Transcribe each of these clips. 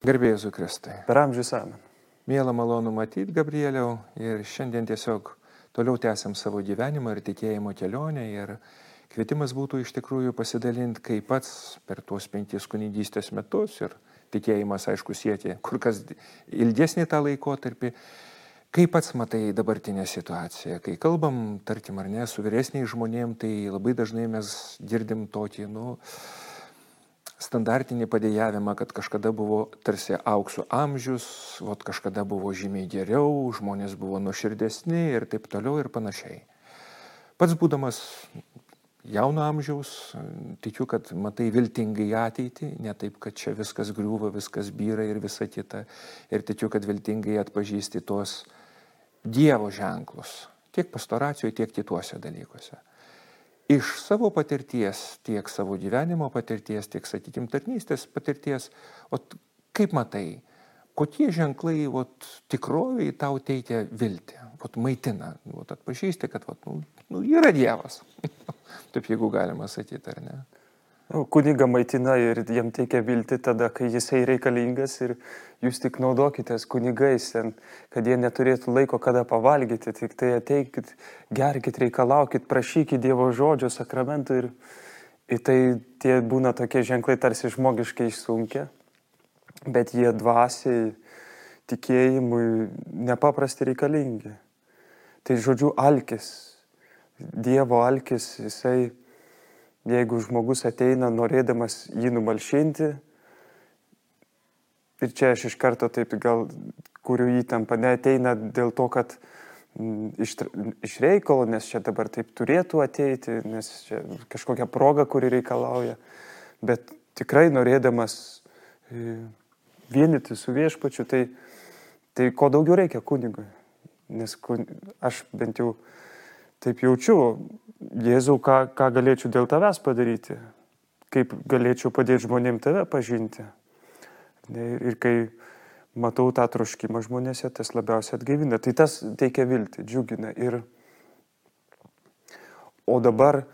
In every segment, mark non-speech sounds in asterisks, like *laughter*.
Garbėjai Kristai. Per amžius amen. Mėla malonu matyti, Gabrieliau, ir šiandien tiesiog toliau tęsiam savo gyvenimą ir tikėjimo kelionę. Ir kvietimas būtų iš tikrųjų pasidalinti, kaip pats per tuos penkis kunigystės metus ir tikėjimas, aišku, siekia kur kas ilgesnį tą laikotarpį. Kaip pats matai dabartinę situaciją? Kai kalbam, tarkim, ar ne, su vyresniais žmonėm, tai labai dažnai mes girdim tokį, nu, standartinį padėjavimą, kad kažkada buvo tarsi aukso amžius, vat kažkada buvo žymiai geriau, žmonės buvo nuoširdesni ir taip toliau ir panašiai. Pats būdamas jauno amžiaus, tikiu, kad matai viltingai ateitį, ne taip, kad čia viskas griūva, viskas byra ir visa kita. Ir tikiu, kad viltingai atpažįsti tuos Dievo ženklus, tiek pastoracijoje, tiek kituose dalykuose iš savo patirties, tiek savo gyvenimo patirties, tiek, sakykime, tarnystės patirties, o kaip matai, kokie ženklai ot, tikroviai tau teikia viltį, ot, maitina, ot, atpažįsti, kad ot, nu, nu, yra Dievas. *laughs* Taip jeigu galima sakyti, ar ne? Kuniga maitina ir jam teikia vilti tada, kai jisai reikalingas ir jūs tik naudokitės kunigais, ten, kad jie neturėtų laiko kada pavalgyti, tik tai ateikit, gerkit, reikalaukit, prašykit Dievo žodžio sakramentų ir, ir tai tie būna tokie ženklai tarsi žmogiškai išsunkia, bet jie dvasiai, tikėjimui nepaprastai reikalingi. Tai žodžiu, alkis, Dievo alkis, jisai Jeigu žmogus ateina norėdamas jį numalšinti, ir čia aš iš karto taip gal kuriu įtampą, neteina dėl to, kad mm, iš, iš reikalo, nes čia dabar taip turėtų ateiti, nes čia kažkokia proga, kuri reikalauja, bet tikrai norėdamas e, vienyti su viešpačiu, tai, tai ko daugiau reikia kunigui. Nes kun, aš bent jau taip jaučiu, Jėzau, ką, ką galėčiau dėl tavęs padaryti, kaip galėčiau padėti žmonėm tave pažinti. Ir kai matau tą troškimą žmonėse, tas labiausiai atgaivina. Tai tas teikia viltį, džiugina. Ir... O dabar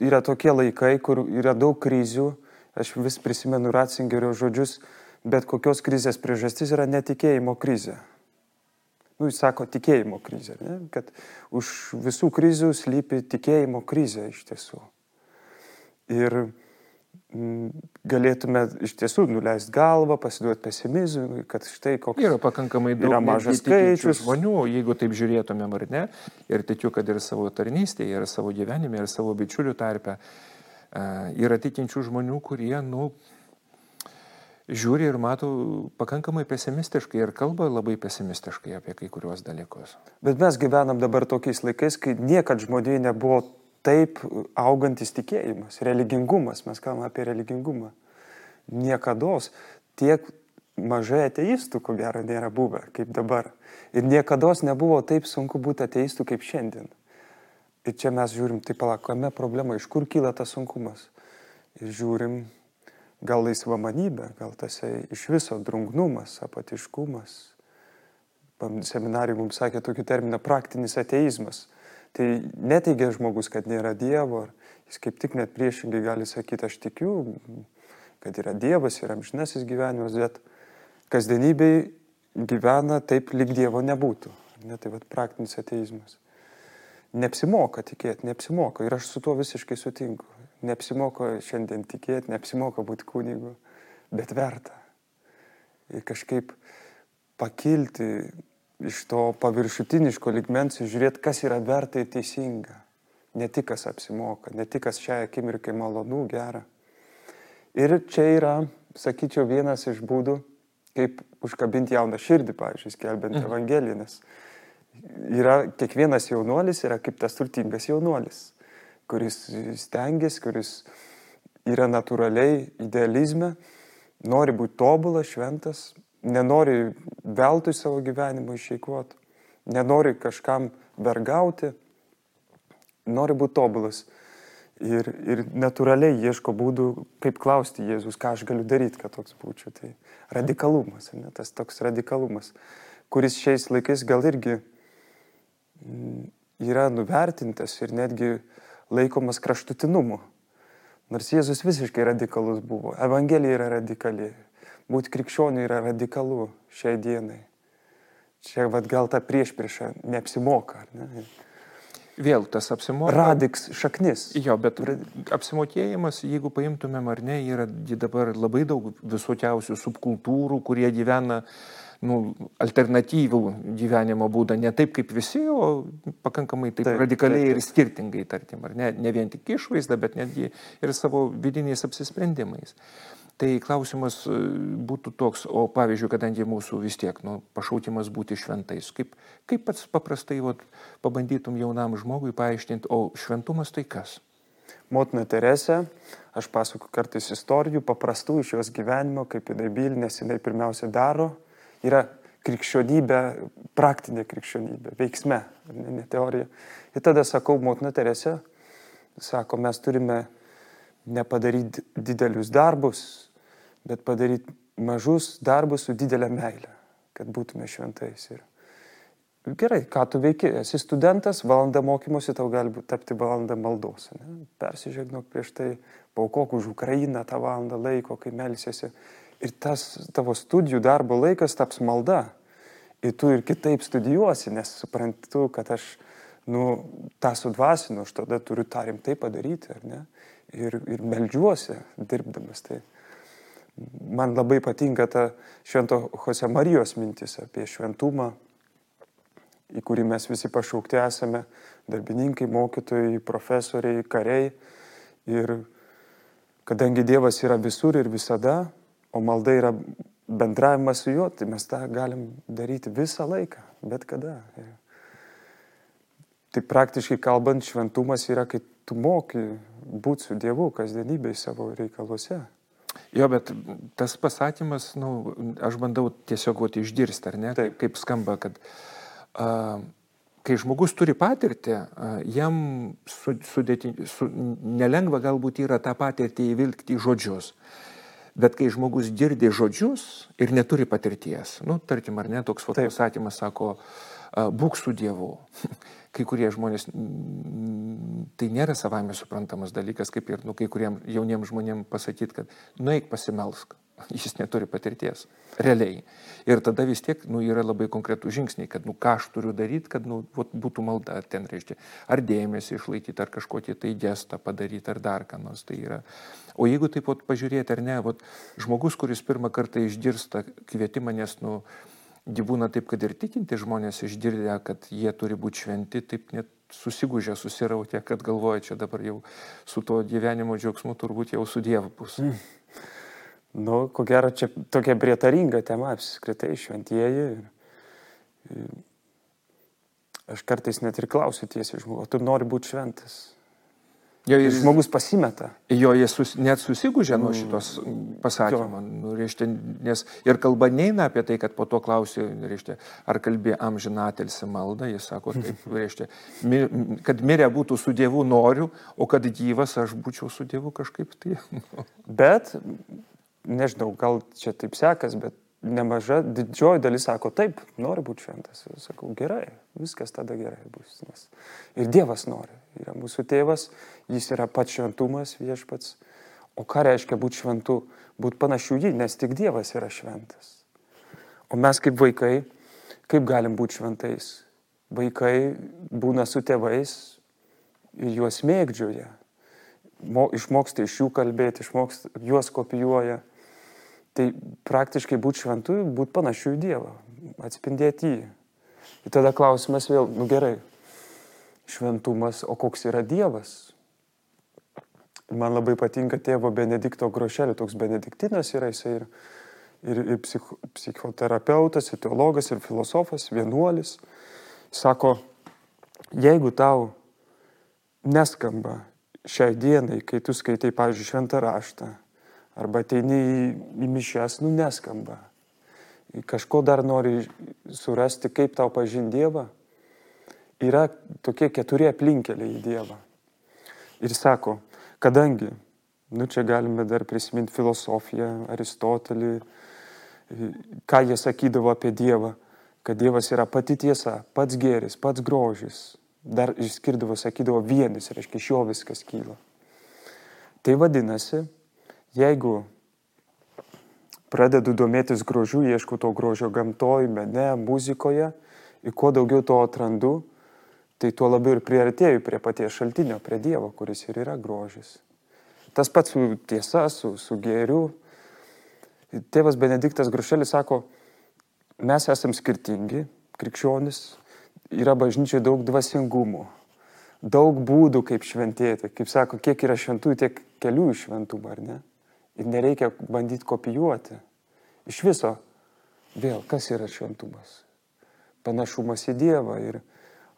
yra tokie laikai, kur yra daug krizių. Aš vis prisimenu Ratzingerio žodžius, bet kokios krizės priežastis yra netikėjimo krizė nu, jis sako, tikėjimo krizė, ne? kad už visų krizių slypi tikėjimo krizė iš tiesų. Ir mm, galėtume iš tiesų nuleisti galvą, pasiduoti pesimizmui, kad štai koks yra pakankamai daug yra mažas skaičius žmonių, jeigu taip žiūrėtumėm ar ne, ir tikiu, kad ir savo tarnystėje, ir savo gyvenime, ir savo bičiulių tarpe yra tikinčių žmonių, kurie, nu, žiūri ir mato pakankamai pesimistiškai ir kalba labai pesimistiškai apie kai kuriuos dalykus. Bet mes gyvenam dabar tokiais laikais, kai niekad žmonėje nebuvo taip augantis tikėjimas, religingumas, mes kalbame apie religingumą. Niekada tiek mažai ateistų, ko gero, nėra buvę kaip dabar. Ir niekada nebuvo taip sunku būti ateistų kaip šiandien. Ir čia mes žiūrim, tai palakome problemą, iš kur kyla tas sunkumas. Ir žiūrim, gal laisvamanybė, gal tas iš viso drungnumas, apatiškumas. Seminarijai mums sakė tokį terminą praktinis ateizmas. Tai neteigia žmogus, kad nėra Dievo, jis kaip tik net priešingai gali sakyti, aš tikiu, kad yra Dievas ir amžinasis gyvenimas, bet kasdienybei gyvena taip, lyg Dievo nebūtų. Ne, tai vad praktinis ateizmas. Neapsimoka tikėti, neapsimoka ir aš su tuo visiškai sutinku. Neapsimoka šiandien tikėti, neapsimoka būti kunigu, bet verta. Ir kažkaip pakilti iš to paviršutiniško ligmens ir žiūrėti, kas yra verta ir teisinga. Ne tik kas apsimoka, ne tik kas šią akimirką malonu, gera. Ir čia yra, sakyčiau, vienas iš būdų, kaip užkabinti jauną širdį, pavyzdžiui, skelbiant mhm. Evangeliją, nes yra kiekvienas jaunuolis yra kaip tas turtingas jaunuolis kuris stengiasi, kuris yra natūraliai idealizme, nori būti tobulas, šventas, nenori veltui savo gyvenimą išeikvoti, nenori kažkam vergauti, nori būti tobulas. Ir, ir natūraliai ieško būdų, kaip klausti Jėzus, ką aš galiu daryti, kad toks būčiau. Tai radikalumas, ne, tas toks radikalumas, kuris šiais laikais gal irgi mm, yra nuvertintas ir netgi laikomas kraštutinumu. Nors Jėzus visiškai radikalus buvo. Evangelija yra radikali. būti krikščioniu yra radikalu šiai dienai. Čia vad gal ta priešprieša neapsimoka, ne? Vėl tas apsimoka. Radiks šaknis. Jo, bet apsimokėjimas, jeigu paimtumėm ar ne, yra dabar labai daug visokiausių subkultūrų, kurie gyvena nu, alternatyvų gyvenimo būdą, ne taip kaip visi, o pakankamai taip, taip radikaliai taip, taip. ir skirtingai, tarkim, ar ne, ne vien tik išvaizda, bet netgi ir savo vidiniais apsisprendimais. Tai klausimas e, būtų toks, o pavyzdžiui, kadangi mūsų vis tiek nu, pašautimas būti šventais, kaip, kaip pats paprastai vat, pabandytum jaunam žmogui paaiškinti, o šventumas tai kas? Motina Teresė, aš pasakoju kartais istorijų, paprastų iš jos gyvenimo, kaip jinai bylinės, jinai pirmiausia daro, yra krikščionybė, praktinė krikščionybė, veiksme, ne, ne teorija. Ir tada sakau, motina Teresė, sako, mes turime nepadaryti didelius darbus, bet padaryti mažus darbus su didelė meilė, kad būtume šventais. Ir gerai, ką tu veiki, esi studentas, valanda mokymosi, tau gali tapti valanda maldos. Ne? Persižegnok prieš tai, paukok už Ukrainą tą valandą laiko, kai melsiesi. Ir tas tavo studijų darbo laikas taps malda. Ir tu ir kitaip studijuosi, nes suprantu, kad aš nu, tą sudvasinu, aš tada turiu tą rimtai padaryti, ar ne? Ir, ir melžiuosi dirbdamas. Tai man labai patinka ta švento Jose Marijos mintis apie šventumą, į kurį mes visi pašaukti esame - darbininkai, mokytojai, profesoriai, kariai. Ir kadangi Dievas yra visur ir visada, o malda yra bendravimas su juo, tai mes tą galim daryti visą laiką, bet kada. Tai praktiškai kalbant, šventumas yra, kai tu moki būti su Dievu kasdienybėje savo reikaluose. Jo, bet tas pasakymas, nu, aš bandau tiesiog vat, išgirsti, ar ne, Taip. kaip skamba, kad a, kai žmogus turi patirtį, a, jam su, sudėti, su, nelengva galbūt yra tą patirtį įvilkti į žodžius. Bet kai žmogus girdi žodžius ir neturi patirties, nu, tarkim, ar ne, toks pasakymas sako, būk su Dievu. *laughs* kai kurie žmonės, tai nėra savame suprantamas dalykas, kaip ir nu, kai kuriem jauniem žmonėm pasakyti, kad nueik pasimelsk. *laughs* Jis neturi patirties, realiai. Ir tada vis tiek nu, yra labai konkretų žingsniai, kad nu, ką aš turiu daryti, kad nu, vat, būtų malda, ten reiškia, ar dėmesį išlaikyti, ar kažkokį tai gestą padaryti, ar dar ką nors tai yra. O jeigu taip pat pažiūrėti, ar ne, vat, žmogus, kuris pirmą kartą išgirsta kvietimą, nes, nu, gyvūna taip, kad ir tikinti žmonės išgirdę, kad jie turi būti šventi, taip net susigūžę, susirautė, kad galvoja, čia dabar jau su to gyvenimo džiaugsmu turbūt jau su Dievu bus. Mm. Nu, ko gero, čia tokia prietaringa tema apskritai šventieji. Aš kartais net ir klausiu tiesiai žmogų, tu nori būti šventas. Jo, jis, žmogus pasimeta. Jo, jis sus, net susigūžė nuo mm. šitos pasakymo. Nu, reiškia, nes ir kalba neina apie tai, kad po to klausi, reiškia, ar kalbė amžinatelsi maldą, jis sako, taip, *laughs* reiškia, kad mirę būtų su Dievu noriu, o kad gyvas aš būčiau su Dievu kažkaip tai. *laughs* bet, nežinau, gal čia taip sekas, bet nemaža, didžioji dalis sako, taip, nori būti šventas. Sakau, gerai, viskas tada gerai bus. Nes ir Dievas nori yra mūsų tėvas, jis yra pats šventumas viešpats. O ką reiškia būti šventu? Būti panašiu jį, nes tik Dievas yra šventas. O mes kaip vaikai, kaip galim būti šventais? Vaikai būna su tėvais ir juos mėgdžioja. Išmoksta iš jų kalbėti, išmoksta, juos kopijuoja. Tai praktiškai būti šventu, būti panašiu į Dievą, atspindėti jį. Ir tada klausimas vėl, nu gerai, šventumas, o koks yra Dievas. Man labai patinka tėvo Benedikto Grošelio, toks benediktinas yra jisai ir, ir, ir psich, psichoterapeutas, ir teologas, ir filosofas, vienuolis. Sako, jeigu tau neskamba šiai dienai, kai tu skaitai, pavyzdžiui, šventą raštą, arba ateini į, į mišęs, nu neskamba. Kažko dar nori surasti, kaip tau pažinti Dievą, yra tokie keturi aplinkeliai į Dievą. Ir sako, kadangi, nu čia galime dar prisiminti filosofiją, Aristotelį, ką jie sakydavo apie Dievą, kad Dievas yra pati tiesa, pats gėris, pats grožis. Dar išskirdavo, sakydavo vienis, reiškia, iš jo viskas kyla. Tai vadinasi, jeigu pradedu domėtis grožiu, ieškau to grožio gamtoj, mene, muzikoje ir kuo daugiau to atrandu, tai tuo labiau ir priartėju prie paties šaltinio, prie Dievo, kuris ir yra grožis. Tas pats su tiesa, su, su gėriu. Tėvas Benediktas Grušelis sako, mes esame skirtingi, krikščionis, yra bažnyčiai daug dvasingumų, daug būdų, kaip šventėti. Kaip sako, kiek yra šventųjų, tiek kelių iš šventumą, ar ne? Ir nereikia bandyti kopijuoti. Iš viso, vėl, kas yra šventumas? Panašumas į Dievą ir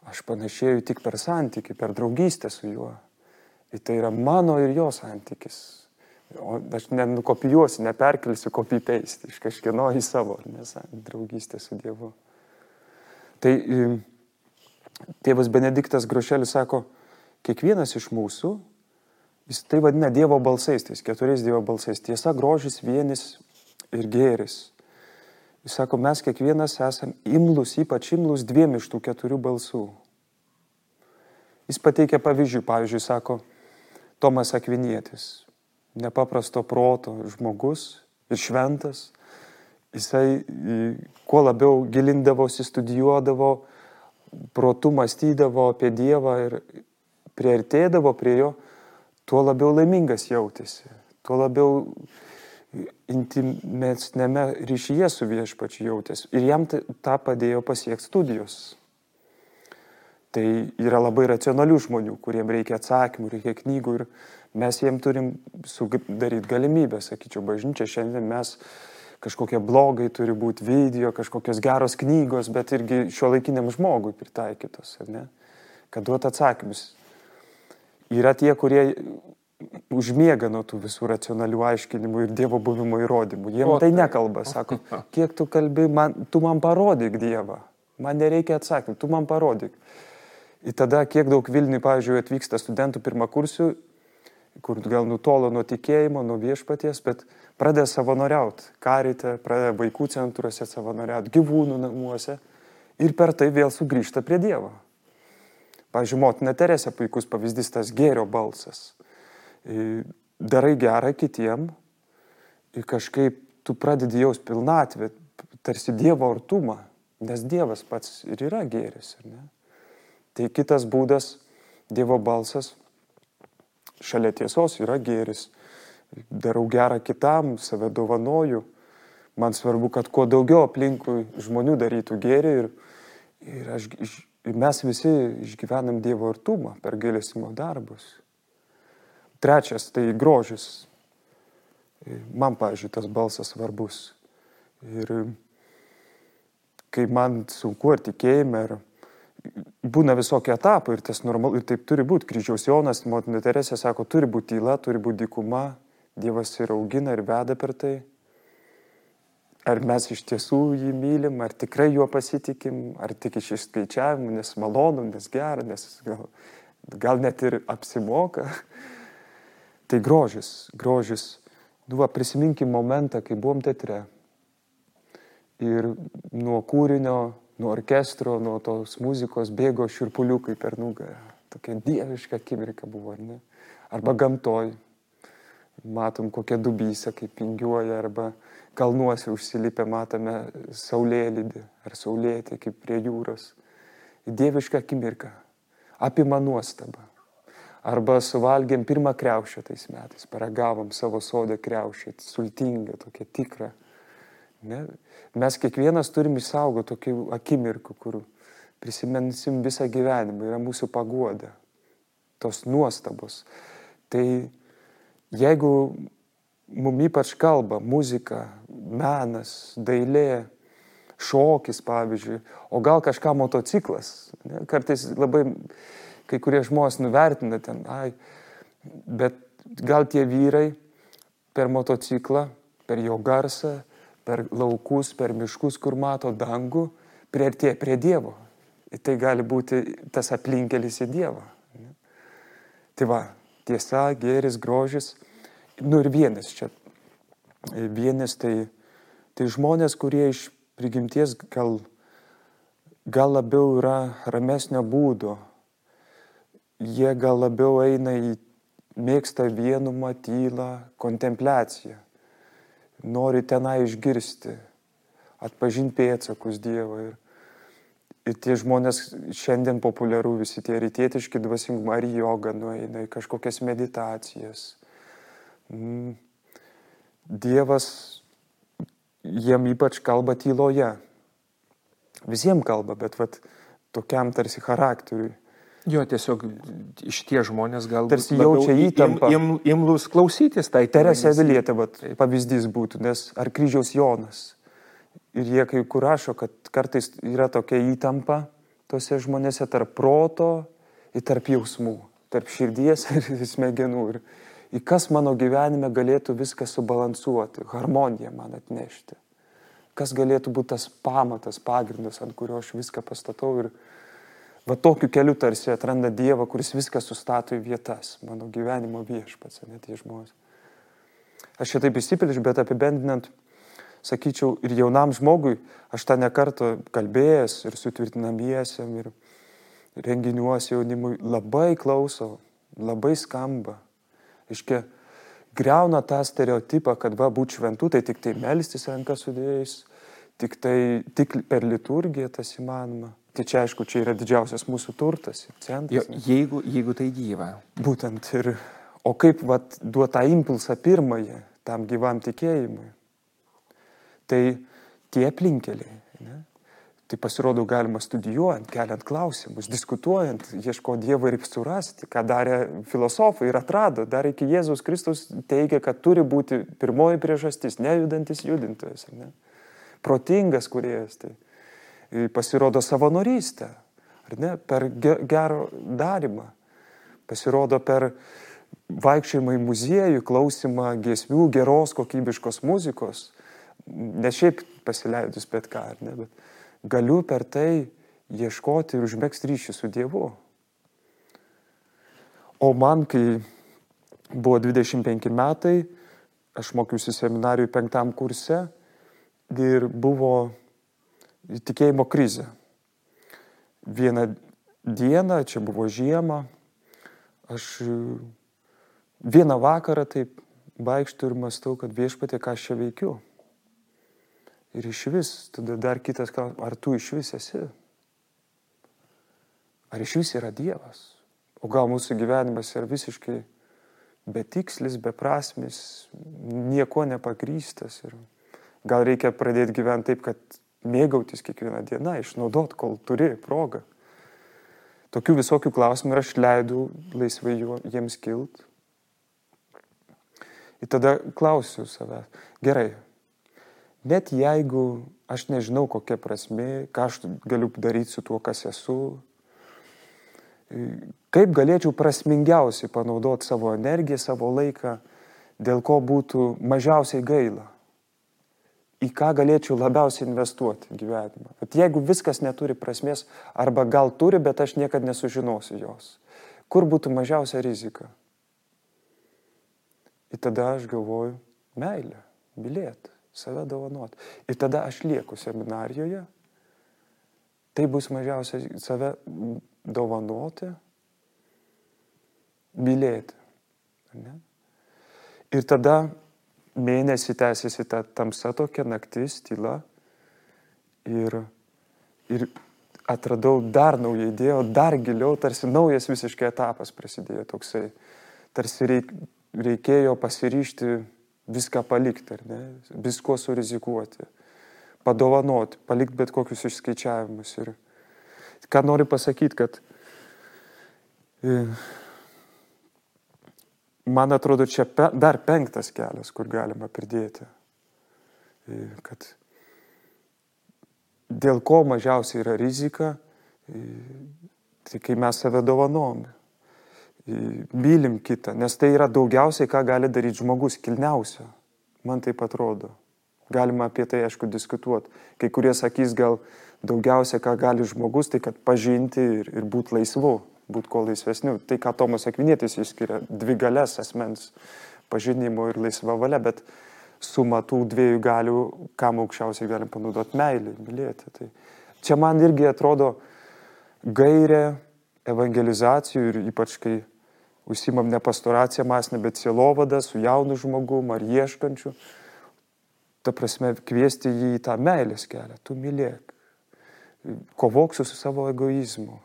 aš panašėju tik per santyki, per draugystę su juo. Ir tai yra mano ir jo santykis. O aš nenukopijuosiu, neperkelsiu copy-paste iš kažkieno į savo, nes draugystė su Dievu. Tai tėvas Benediktas Grošelis sako, kiekvienas iš mūsų, jis tai vadina Dievo balsais, tais keturiais Dievo balsais. Tiesa, grožis, vienis ir gėris. Jis sako, mes kiekvienas esame imlus, ypač imlus dviem iš tų keturių balsų. Jis pateikia pavyzdžių, pavyzdžiui, sako, Tomas Akvinietis, nepaprasto proto žmogus ir šventas, jisai kuo labiau gilindavosi, studijuodavo, protų mąstydavo apie Dievą ir prieartėdavo prie jo, tuo labiau laimingas jautėsi, tuo labiau intimesnėme ryšyje su viešpačiu jautėsi. Ir jam tą padėjo pasiekti studijos. Tai yra labai racionalių žmonių, kuriems reikia atsakymų, reikia knygų ir mes jiem turim sudaryti galimybę, sakyčiau, bažnyčia šiandien mes kažkokie blogai turi būti video, kažkokios geros knygos, bet irgi šio laikiniam žmogui pritaikytos, ar ne? Kad duot atsakymus. Yra tie, kurie užmiega nuo tų visų racionalių aiškinimų ir Dievo buvimo įrodymų. Jiem tai nekalba, sako, kiek tu kalbi, man, tu man parodyk Dievą. Man nereikia atsakymų, tu man parodyk. Ir tada, kiek daug Vilniui, pavyzdžiui, atvyksta studentų pirmakursių, kur gal nutolo nuo tikėjimo, nuo viešpaties, bet pradeda savanoriauti karite, pradeda vaikų centruose savanoriauti, gyvūnų namuose ir per tai vėl sugrįžta prie Dievo. Pavyzdžiui, motina Teresė puikus pavyzdys tas gėrio balsas. Darai gerą kitiem kažkaip tu pradedi jaus pilnatvę, tarsi Dievo artumą, nes Dievas pats ir yra gėris. Tai kitas būdas, Dievo balsas, šalia tiesos yra gėris darau gerą kitam, save dovanoju. Man svarbu, kad kuo daugiau aplinkui žmonių darytų gėrį ir, ir, aš, mes visi išgyvenam Dievo artumą per gailesimo darbus. Trečias tai grožis. Man, pažiūrėjau, tas balsas svarbus. Ir kai man sunku ar tikėjime, ar būna visokie etapai ir tas normalu, ir taip turi būti. Kryžiaus Jonas, motina Teresė sako, turi būti tyla, turi būti dykuma, Dievas ir augina ir veda per tai. Ar mes iš tiesų jį mylim, ar tikrai juo pasitikim, ar tik iš išskaičiavimų, nes malonu, nes gera, nes gal, gal net ir apsimoka. Tai grožis, grožis. Nu, va, prisiminkim momentą, kai buvom teatre. Ir nuo kūrinio, nuo orkestro, nuo tos muzikos bėgo širpuliukai per nugarą. Tokia dieviška akimirka buvo, ar ne? Arba gamtoj, matom kokią dubysę, kaip pingiuoja, arba kalnuose užsilipę matome saulėlydį ar saulėtį kaip prie jūros. Dieviška akimirka, apima nuostaba. Arba suvalgėm pirmą kreušę tais metais, paragavom savo sodę kreušę, sultingą, tokią tikrą. Ne? Mes kiekvienas turim išsaugoti tokių akimirkų, kur prisimensim visą gyvenimą, yra mūsų pagoda, tos nuostabos. Tai Jeigu mum ypač kalba muzika, menas, dailė, šokis, pavyzdžiui, o gal kažką motociklas. Ne? Kartais labai kai kurie žmonės nuvertina ten, ai, bet gal tie vyrai per motociklą, per jo garsą, per laukus, per miškus, kur mato dangų, prieartėja prie Dievo. Ir tai gali būti tas aplinkelis į Dievą. Ne? Tai va, tiesa, gėris, grožis. Nu ir vienas čia. Vienas tai, tai žmonės, kurie iš prigimties gal, gal labiau yra ramesnio būdo. Jie gal labiau eina į mėgsta vienumą, tylą, kontempliaciją. nori tenai išgirsti, atpažinti pėtsakus Dievo. Ir, ir tie žmonės šiandien populiaru, visi tie rytietiški dvasingumai, ar joga nueina į kažkokias meditacijas. Dievas jiem ypač kalba tyloje. Visiems kalba, bet vat, tokiam tarsi charakteriui. Jo, tiesiog iš tie žmonės gal Tarsi jaučia įtampą. Im, im, imlus klausytis tai Teresė Vilietė, pavyzdys būtų, nes ar kryžiaus Jonas. Ir jie kai kur rašo, kad kartais yra tokia įtampa tose žmonėse tarp proto ir tarp jausmų, tarp širdies *laughs* ir smegenų. Ir į kas mano gyvenime galėtų viską subalansuoti, harmoniją man atnešti. Kas galėtų būti tas pamatas, pagrindas, ant kurio aš viską pastatau ir va tokiu keliu tarsi atranda Dievą, kuris viską sustato į vietas, mano gyvenimo viešpats, net tie žmonės. Aš šitaip įsipilžiu, bet apibendinant, sakyčiau, ir jaunam žmogui, aš tą nekartą kalbėjęs ir sutvirtinamiesiam, ir renginiuose jaunimui labai klauso, labai skamba. Iškia, greuna tą stereotipą, kad va būt šventų, tai tik tai melstis ranką sudėjus, tik, tai, tik per liturgiją tas įmanoma. Tai čia aišku, čia yra didžiausias mūsų turtas, centras. Jo, jeigu, jeigu tai gyva. Būtent ir, o kaip vat, duota impulsą pirmąjį tam gyvam tikėjimui. Tai tie aplinkeliai. Ne? Tai pasirodo galima studijuojant, keliant klausimus, diskutuojant, ieško Dievo ir surasti, ką darė filosofai ir atrado. Dar iki Jėzus Kristus teigia, kad turi būti pirmoji priežastis, nejudantis judintojas. Ne? Protingas kuriejas. Tai pasirodo savanorystę, ar ne, per gero darimą. Pasirodo per vaikščiojimą į muziejų, klausimą giesmių, geros kokybiškos muzikos. Ne šiaip pasileidus bet ką, ar ne, bet galiu per tai ieškoti ir užmėgsti ryšį su Dievu. O man, kai buvo 25 metai, aš mokiausi seminarijų penktam kurse ir buvo tikėjimo krizė. Vieną dieną, čia buvo žiema, aš vieną vakarą taip vaikštų ir mastau, kad viešpatė, ką aš čia veikiu. Ir iš vis, tada dar kitas klausimas, ar tu iš vis esi? Ar iš vis yra Dievas? O gal mūsų gyvenimas yra visiškai betikslis, beprasmis, nieko nepagrystas. Ir gal reikia pradėti gyventi taip, kad mėgautis kiekvieną dieną, išnaudot, kol turi progą. Tokių visokių klausimų ir aš leidau laisvai jiems kilt. Ir tada klausiu savęs, gerai, net jeigu aš nežinau, kokia prasme, ką aš galiu daryti su tuo, kas esu, kaip galėčiau prasmingiausiai panaudoti savo energiją, savo laiką, dėl ko būtų mažiausiai gaila, į ką galėčiau labiausiai investuoti gyvenimą. Bet jeigu viskas neturi prasmės, arba gal turi, bet aš niekada nesužinosiu jos, kur būtų mažiausia rizika? Ir tada aš galvoju, meilė, mylėti save dovanoti. Ir tada aš lieku seminarijoje, tai bus mažiausia save dovanoti, mylėti. Ne? Ir tada mėnesį tęsiasi ta tamsa tokia naktis, tyla. Ir, ir atradau dar naują idėją, dar giliau, tarsi naujas visiškai etapas prasidėjo toksai. Tarsi reik, reikėjo pasiryšti viską palikti, ar ne, visko surizikuoti, padovanoti, palikti bet kokius išskaičiavimus. Ir ką noriu pasakyti, kad e, man atrodo, čia pe, dar penktas kelias, kur galima pridėti, e, kad dėl ko mažiausiai yra rizika, e, tai kai mes save dovanojame mylim kitą, nes tai yra daugiausiai, ką gali daryti žmogus, kilniausio. Man taip atrodo. Galima apie tai, aišku, diskutuoti. Kai kurie sakys, gal daugiausia, ką gali žmogus, tai kad pažinti ir, ir būti laisvu, būti kuo laisvesniu. Tai, ką Tomas Akvinėtis išskiria, dvi galės asmens pažinimo ir laisva valia, bet suma tų dviejų galių, kam aukščiausiai galim panaudoti meilį, mylėti. Tai čia man irgi atrodo gairė evangelizacijų ir ypač kai užsimam ne pastoraciją masinę, bet sielovadą su jaunu žmogum ar ieškančiu. ta prasme, kviesti jį į tą meilės kelią. Tu mylėk. Kovok su savo egoizmu.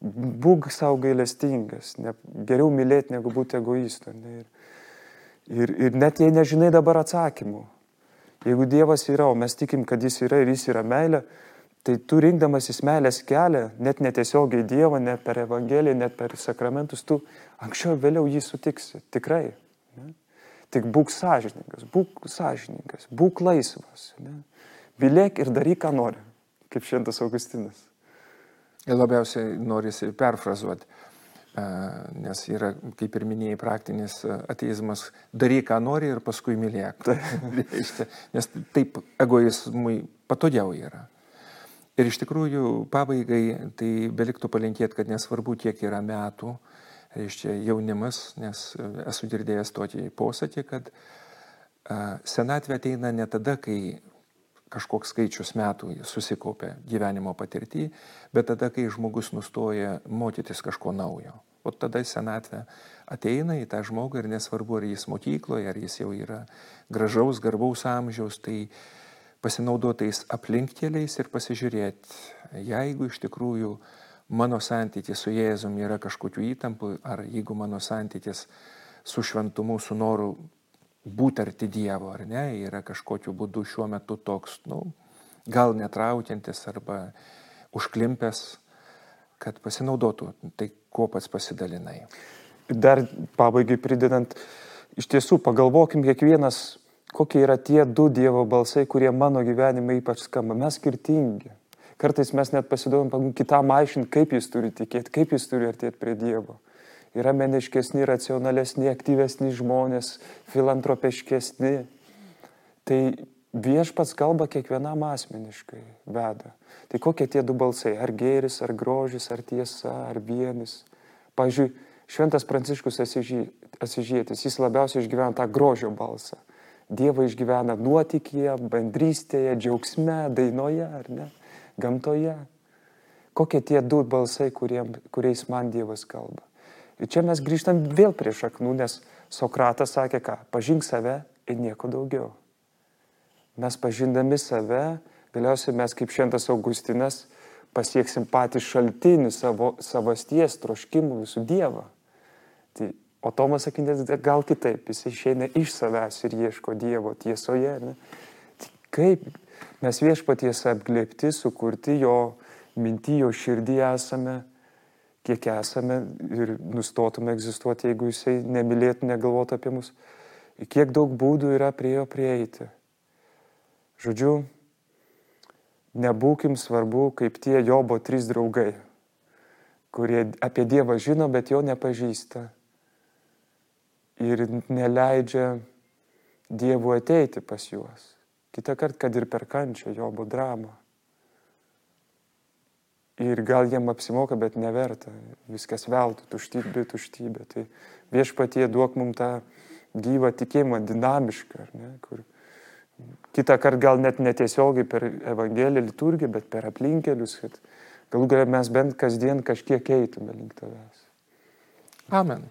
Būk savo gailestingas. Ne, geriau mylėti, negu būti egoistu. Ne, ir, ir, ir net jei nežinai dabar atsakymų. Jeigu Dievas yra, o mes tikim, kad Jis yra ir Jis yra meilė, tai tu rinkdamasis meilės kelią, net netiesiogiai Dievą, ne per Evangeliją, net per sakramentus, tu anksčiau ir vėliau jį sutiksi. Tikrai. Ne? Tik būk sąžininkas, būk sąžininkas, būk laisvas. Ne? Vilėk ir daryk, ką nori, kaip šiandien Augustinas. Ir labiausiai norisi perfrazuoti, nes yra, kaip ir minėjai, praktinis ateizmas, daryk, ką nori ir paskui mylėk. *laughs* nes taip egoizmui patogiau yra. Ir iš tikrųjų pabaigai tai beliktų palinkėti, kad nesvarbu, kiek yra metų, reiškia jaunimas, nes esu girdėjęs tokį posakį, kad senatvė ateina ne tada, kai kažkoks skaičius metų susikaupia gyvenimo patirtį, bet tada, kai žmogus nustoja mokytis kažko naujo. O tada senatvė ateina į tą žmogų ir nesvarbu, ar jis mokykloje, ar jis jau yra gražaus, garbaus amžiaus, tai pasinaudotais aplinkkeliais ir pasižiūrėti, jeigu iš tikrųjų mano santykis su Jėzum yra kažkokiu įtampu, ar jeigu mano santykis su šventumu, su noru būti arti Dievo, ar ne, yra kažkokiu būdu šiuo metu toks, nu, gal netraukiantis arba užklimpęs, kad pasinaudotų tai, kuo pats pasidalinai. Dar pabaigai pridedant, iš tiesų pagalvokim kiekvienas, kokie yra tie du Dievo balsai, kurie mano gyvenime ypač skamba. Mes skirtingi. Kartais mes net pasiduodam kitam aiškinti, kaip jis turi tikėti, kaip jis turi artėti prie Dievo. Yra meniškesni, racionalesni, aktyvesni žmonės, filantropiškesni. Tai viešpats kalba kiekvienam asmeniškai veda. Tai kokie tie du balsai? Ar gėris, ar grožis, ar tiesa, ar vienis. Pavyzdžiui, Šventas Pranciškus Asižėtis, jis labiausiai išgyvena tą grožio balsą. Dievą išgyvena nuotykėje, bendrystėje, džiaugsme, dainoje, ar ne? gamtoje. Kokie tie du balsai, kuriem, kuriais man Dievas kalba. Ir čia mes grįžtam vėl prie šaknų, nes Sokratas sakė ką? Pažink save ir nieko daugiau. Mes pažindami save, galiausiai mes kaip šventas Augustinas pasieksim patį šaltinį savo savasties, troškimų visų Dievą. Tai, o Tomas sakinės gal kitaip, jis išeina iš savęs ir ieško Dievo tiesoje. Ne? Tai kaip Mes viešpaties apglėpti, sukurti jo mintį, jo širdį esame, kiek esame ir nustotume egzistuoti, jeigu jisai nemylėtų, negalvotų apie mus. Kiek daug būdų yra prie jo prieiti. Žodžiu, nebūkim svarbu kaip tie Jobo trys draugai, kurie apie Dievą žino, bet jo nepažįsta. Ir neleidžia Dievui ateiti pas juos. Kita kart, kad ir per kančią, Jobo dramą. Ir gal jiem apsimoka, bet neverta. Viskas veltui, tuštybė, tuštybė. Tai viešpatie duok mums tą gyvą tikėjimą, dinamišką, ne, kur kitą kartą gal net netiesiogiai per Evangeliją, liturgiją, bet per aplinkelius, kad galų galę mes bent kasdien kažkiek eitume link tavęs. Amen.